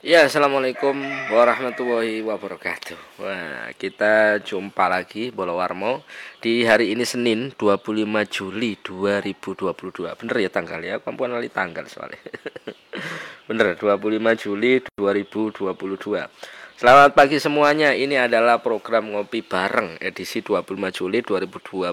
Ya, Assalamualaikum warahmatullahi wabarakatuh. Wah, kita jumpa lagi Bolo Warmo Di hari ini Senin 25 Juli 2022 Bener ya tanggal ya, kampuan kali tanggal soalnya. Bener, 25 Juli 2022 Selamat pagi semuanya, ini adalah program Ngopi Bareng Edisi 25 Juli 2022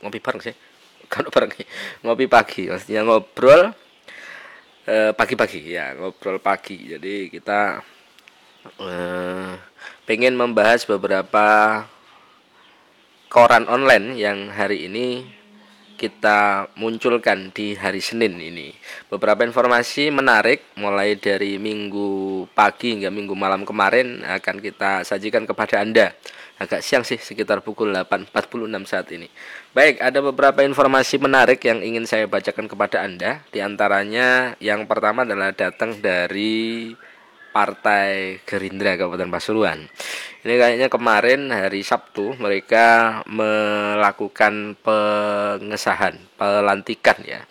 Ngopi bareng sih? Kan bareng Ngopi pagi, maksudnya ngobrol pagi-pagi eh, ya ngobrol pagi. Jadi kita eh, pengen membahas beberapa koran online yang hari ini kita munculkan di hari Senin ini beberapa informasi menarik mulai dari minggu pagi hingga minggu malam kemarin akan kita sajikan kepada Anda agak siang sih sekitar pukul 8.46 saat ini. Baik, ada beberapa informasi menarik yang ingin saya bacakan kepada Anda. Di antaranya yang pertama adalah datang dari Partai Gerindra Kabupaten Pasuruan. Ini kayaknya kemarin hari Sabtu mereka melakukan pengesahan, pelantikan ya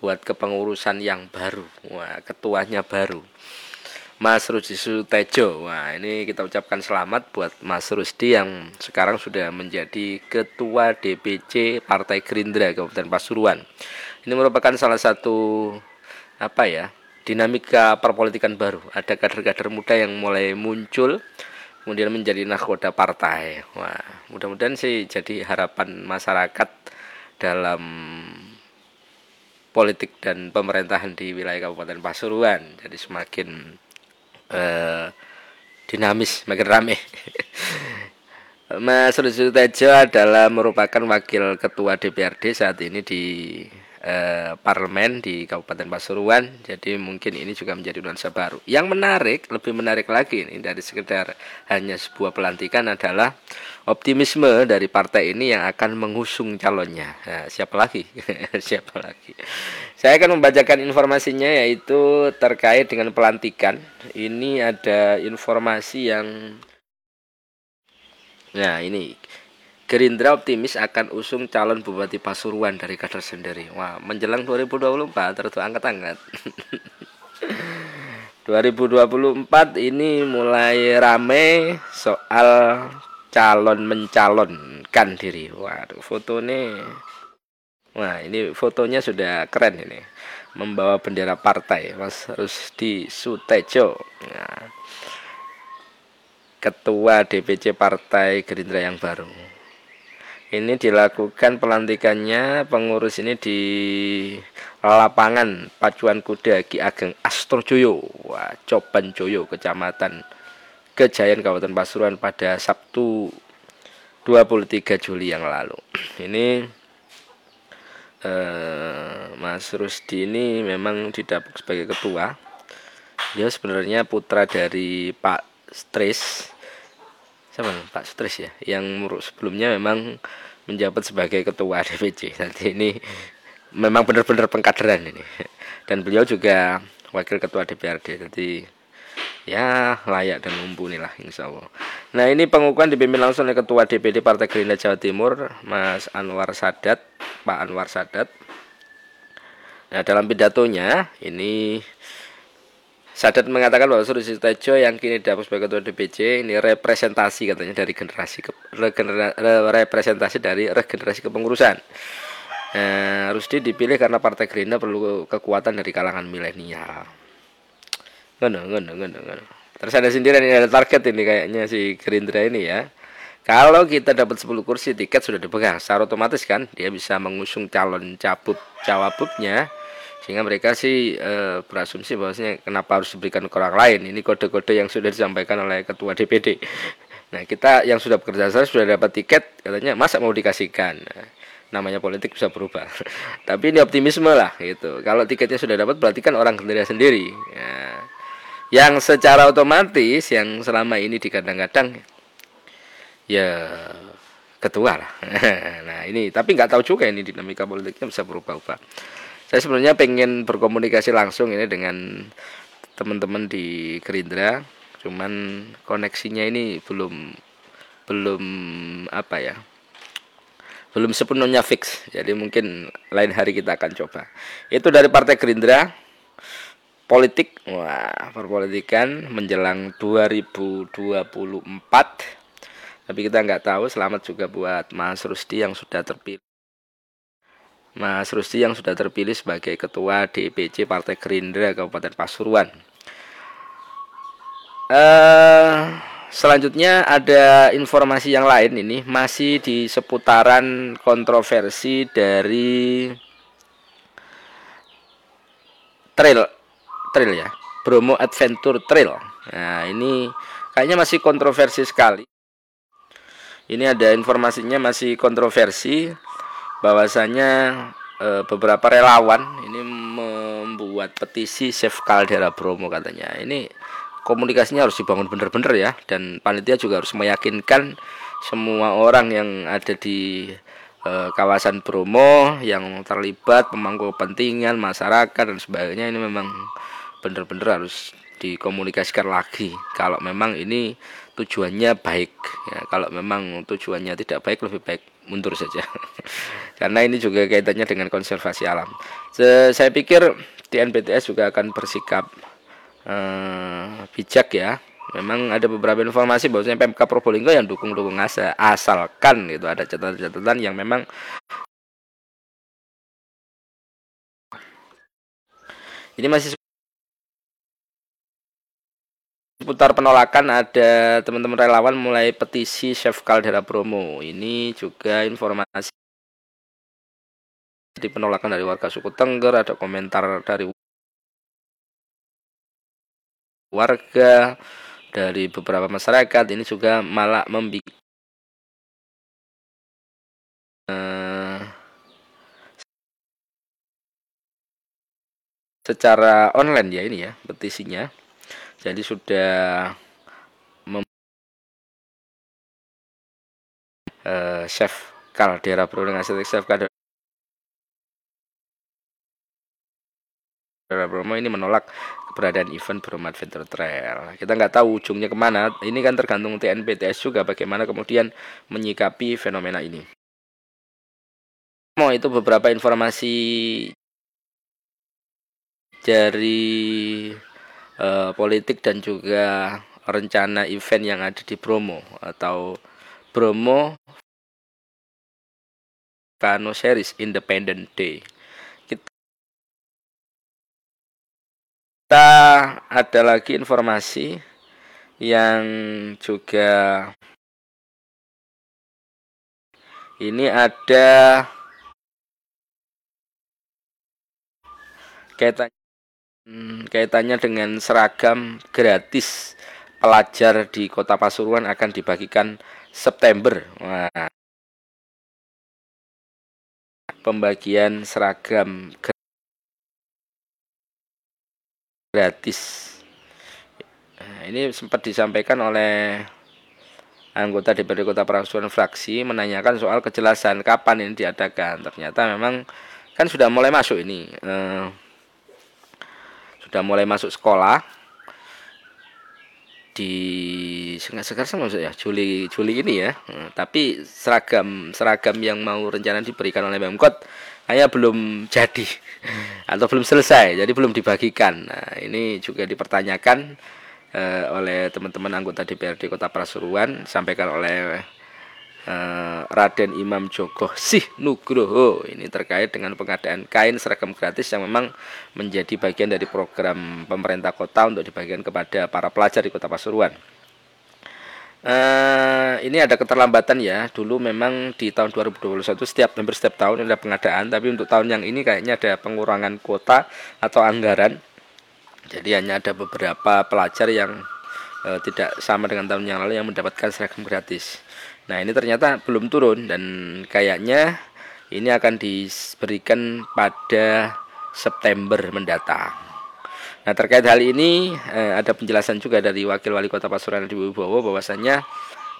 buat kepengurusan yang baru. Wah, ketuanya baru. Mas Rusdi Sutejo. Wah, ini kita ucapkan selamat buat Mas Rusdi yang sekarang sudah menjadi Ketua DPC Partai Gerindra Kabupaten Pasuruan. Ini merupakan salah satu apa ya? Dinamika perpolitikan baru. Ada kader-kader muda yang mulai muncul kemudian menjadi nahkoda partai. Wah, mudah-mudahan sih jadi harapan masyarakat dalam politik dan pemerintahan di wilayah Kabupaten Pasuruan. Jadi semakin uh, dinamis, makin rame. Mas Ruzu Tejo adalah merupakan wakil ketua DPRD saat ini di eh, parlemen di Kabupaten Pasuruan. Jadi mungkin ini juga menjadi nuansa baru. Yang menarik, lebih menarik lagi ini dari sekedar hanya sebuah pelantikan adalah optimisme dari partai ini yang akan mengusung calonnya. Nah, siapa lagi? siapa lagi? Saya akan membacakan informasinya yaitu terkait dengan pelantikan. Ini ada informasi yang Nah, ini Gerindra optimis akan usung calon Bupati Pasuruan dari kader sendiri. Wah, menjelang 2024 terus angkat-angkat. 2024 ini mulai rame soal calon mencalonkan diri. Waduh, foto ini Wah, ini fotonya sudah keren ini. Membawa bendera partai Mas Rusdi Sutejo. Nah, Ketua DPC Partai Gerindra yang baru. Ini dilakukan pelantikannya pengurus ini di lapangan Pacuan Kuda Ki Ageng Astrojoyo, Wah, Coban Joyo, Kecamatan Kejayan Kabupaten Pasuruan pada Sabtu 23 Juli yang lalu. Ini eh, Mas Rusdi ini memang didapuk sebagai ketua. Dia sebenarnya putra dari Pak Stris siapa Pak Stris ya yang sebelumnya memang menjabat sebagai ketua DPC. Nanti ini memang benar-benar pengkaderan ini. Dan beliau juga wakil ketua DPRD. Jadi ya layak dan mumpuni lah insya Allah. Nah ini pengukuhan dipimpin langsung oleh Ketua DPD Partai Gerindra Jawa Timur Mas Anwar Sadat Pak Anwar Sadat Nah dalam pidatonya ini Sadat mengatakan bahwa Surusi Tejo yang kini dihapus sebagai ketua DPC ini representasi katanya dari generasi ke, regenera, representasi dari regenerasi kepengurusan. Nah, Rusdi dipilih karena Partai Gerindra perlu kekuatan dari kalangan milenial. Ngono, ngono, ngono, ngono. Terus ada sindiran ini ada target ini kayaknya si Gerindra ini ya. Kalau kita dapat 10 kursi tiket sudah dipegang, secara otomatis kan dia bisa mengusung calon cabut cawabutnya sehingga mereka sih e, berasumsi bahwasanya kenapa harus diberikan ke orang lain. Ini kode-kode yang sudah disampaikan oleh ketua DPD. Nah, kita yang sudah bekerja sama sudah dapat tiket katanya masa mau dikasihkan. Nah, namanya politik bisa berubah. Tapi ini optimisme lah gitu. Kalau tiketnya sudah dapat berarti kan orang Gerindra sendiri. Ya yang secara otomatis yang selama ini dikadang-kadang ya ketua lah. nah ini tapi nggak tahu juga ini dinamika politiknya bisa berubah-ubah. Saya sebenarnya pengen berkomunikasi langsung ini dengan teman-teman di Gerindra, cuman koneksinya ini belum belum apa ya belum sepenuhnya fix jadi mungkin lain hari kita akan coba itu dari partai Gerindra politik. Wah, perpolitikan menjelang 2024. Tapi kita nggak tahu. Selamat juga buat Mas Rusdi yang sudah terpilih. Mas Rusdi yang sudah terpilih sebagai Ketua DPC Partai Gerindra Kabupaten Pasuruan. Uh, selanjutnya ada informasi yang lain ini masih di seputaran kontroversi dari trail trail ya Bromo Adventure Trail. Nah ini kayaknya masih kontroversi sekali. Ini ada informasinya masih kontroversi bahwasanya e, beberapa relawan ini membuat petisi Save Caldera Bromo katanya. Ini komunikasinya harus dibangun benar-benar ya dan panitia juga harus meyakinkan semua orang yang ada di e, kawasan Bromo yang terlibat pemangku kepentingan masyarakat dan sebagainya ini memang benar-benar harus dikomunikasikan lagi. Kalau memang ini tujuannya baik ya. Kalau memang tujuannya tidak baik lebih baik mundur saja. Karena ini juga kaitannya dengan konservasi alam. Saya pikir TNBTS juga akan bersikap uh, bijak ya. Memang ada beberapa informasi bahwasanya PMK Probolinggo yang dukung-dukung asa, asalkan gitu ada catatan-catatan yang memang ini masih seputar penolakan ada teman-teman relawan mulai petisi Chef Caldera Bromo. Ini juga informasi di penolakan dari warga suku Tengger. Ada komentar dari warga dari beberapa masyarakat. Ini juga malah membuat uh, secara online ya ini ya petisinya jadi sudah mem uh, chef Caldera Brewing Chef Caldera Bromo ini menolak keberadaan event Bromo Adventure Trail. Kita nggak tahu ujungnya ke mana. Ini kan tergantung TNPTS juga bagaimana kemudian menyikapi fenomena ini. Mau itu beberapa informasi dari uh, politik dan juga rencana event yang ada di Bromo atau Bromo Kano Series Independent Day. kita ada lagi informasi yang juga ini ada kaitannya hmm, kaitannya dengan seragam gratis pelajar di Kota Pasuruan akan dibagikan September. Wah. Pembagian seragam gratis. Nah, ini sempat disampaikan oleh anggota DPRD Kota Pasuruan fraksi menanyakan soal kejelasan kapan ini diadakan. Ternyata memang kan sudah mulai masuk ini. Eh, sudah mulai masuk sekolah di sekarang maksudnya Juli Juli ini ya. Hmm, tapi seragam seragam yang mau rencana diberikan oleh Pemkot hanya belum jadi atau belum selesai, jadi belum dibagikan. Nah, ini juga dipertanyakan uh, oleh teman-teman anggota DPRD Kota Pasuruan, sampaikan oleh uh, Raden Imam Joko Sih Nugroho. Ini terkait dengan pengadaan kain seragam gratis yang memang menjadi bagian dari program pemerintah kota untuk dibagikan kepada para pelajar di Kota Pasuruan. Uh, ini ada keterlambatan ya. Dulu memang di tahun 2021 setiap hampir setiap tahun ada pengadaan, tapi untuk tahun yang ini kayaknya ada pengurangan kuota atau anggaran. Jadi hanya ada beberapa pelajar yang uh, tidak sama dengan tahun yang lalu yang mendapatkan seragam gratis. Nah, ini ternyata belum turun dan kayaknya ini akan diberikan pada September mendatang. Nah terkait hal ini eh, ada penjelasan juga dari Wakil Wali Kota Pasuruan di Wibowo bahwasanya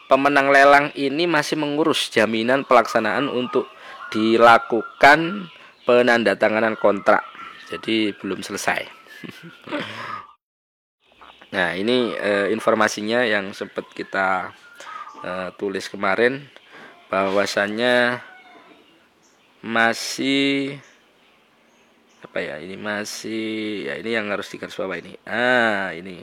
pemenang lelang ini masih mengurus jaminan pelaksanaan untuk dilakukan penandatanganan kontrak. Jadi belum selesai. nah ini eh, informasinya yang sempat kita eh, tulis kemarin bahwasanya masih apa ya ini masih ya ini yang harus digarisbawahi ini. Ah ini.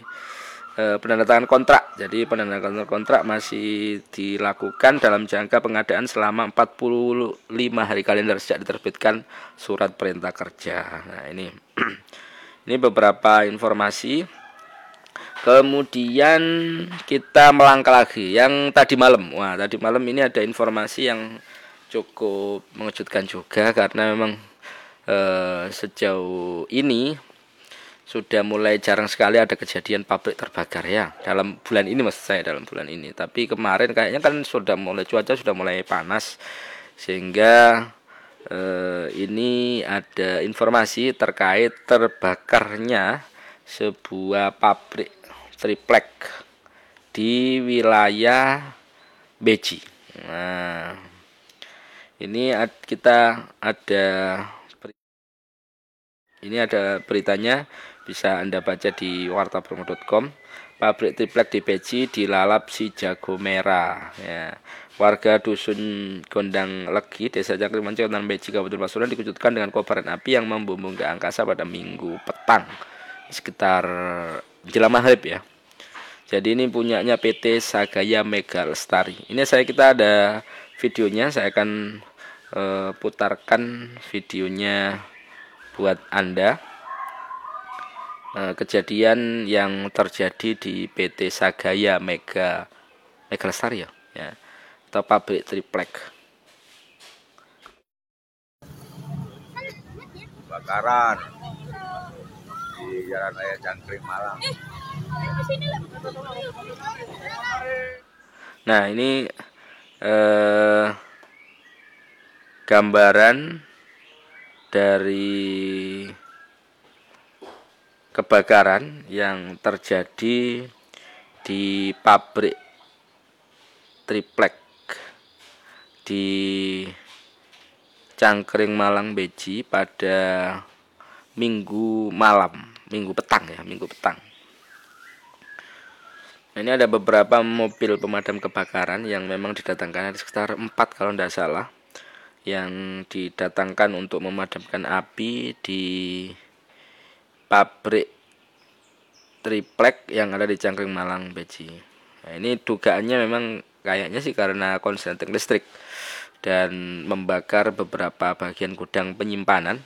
E, penandatangan kontrak. Jadi penandatangan kontrak masih dilakukan dalam jangka pengadaan selama 45 hari kalender sejak diterbitkan surat perintah kerja. Nah ini. Ini beberapa informasi Kemudian kita melangkah lagi yang tadi malam. Wah, tadi malam ini ada informasi yang cukup mengejutkan juga karena memang eh, sejauh ini sudah mulai jarang sekali ada kejadian pabrik terbakar ya dalam bulan ini maksud saya dalam bulan ini. Tapi kemarin kayaknya kan sudah mulai cuaca sudah mulai panas sehingga eh, ini ada informasi terkait terbakarnya sebuah pabrik triplek di wilayah Beji. Nah, ini kita ada ini ada beritanya bisa Anda baca di wartapromo.com. Pabrik triplek di Beji dilalap si jago merah. Ya. Warga dusun Gondang Legi, Desa Cangkriman, Kecamatan Beji, Kabupaten Pasuruan dikejutkan dengan kobaran api yang membumbung ke angkasa pada Minggu petang sekitar jelang maghrib ya. Jadi ini punyanya PT Sagaya Mega Lestari. Ini saya kita ada videonya, saya akan e, putarkan videonya buat Anda. E, kejadian yang terjadi di PT Sagaya Mega Mega Lestari ya, ya atau pabrik triplek. Kebakaran di Jalan Raya Cangkring Malang. Nah ini eh, gambaran dari kebakaran yang terjadi di pabrik triplek di Cangkring Malang Beji pada minggu malam, minggu petang ya, minggu petang. Nah, ini ada beberapa mobil pemadam kebakaran yang memang didatangkan ada sekitar 4 kalau tidak salah yang didatangkan untuk memadamkan api di pabrik triplek yang ada di Cangkring Malang Beji. Nah, ini dugaannya memang kayaknya sih karena konsleting listrik dan membakar beberapa bagian gudang penyimpanan.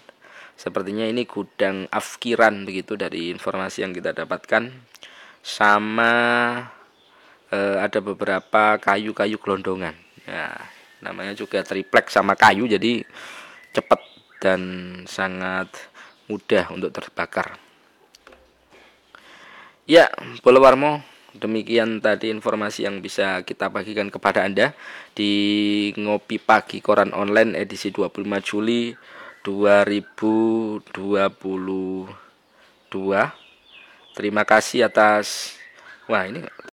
Sepertinya ini gudang afkiran begitu dari informasi yang kita dapatkan sama eh, ada beberapa kayu-kayu gelondongan. Ya, namanya juga triplek sama kayu jadi cepat dan sangat mudah untuk terbakar. Ya, Bola Warmo, demikian tadi informasi yang bisa kita bagikan kepada Anda di Ngopi Pagi Koran Online edisi 25 Juli 2022. Terima kasih atas Wah ini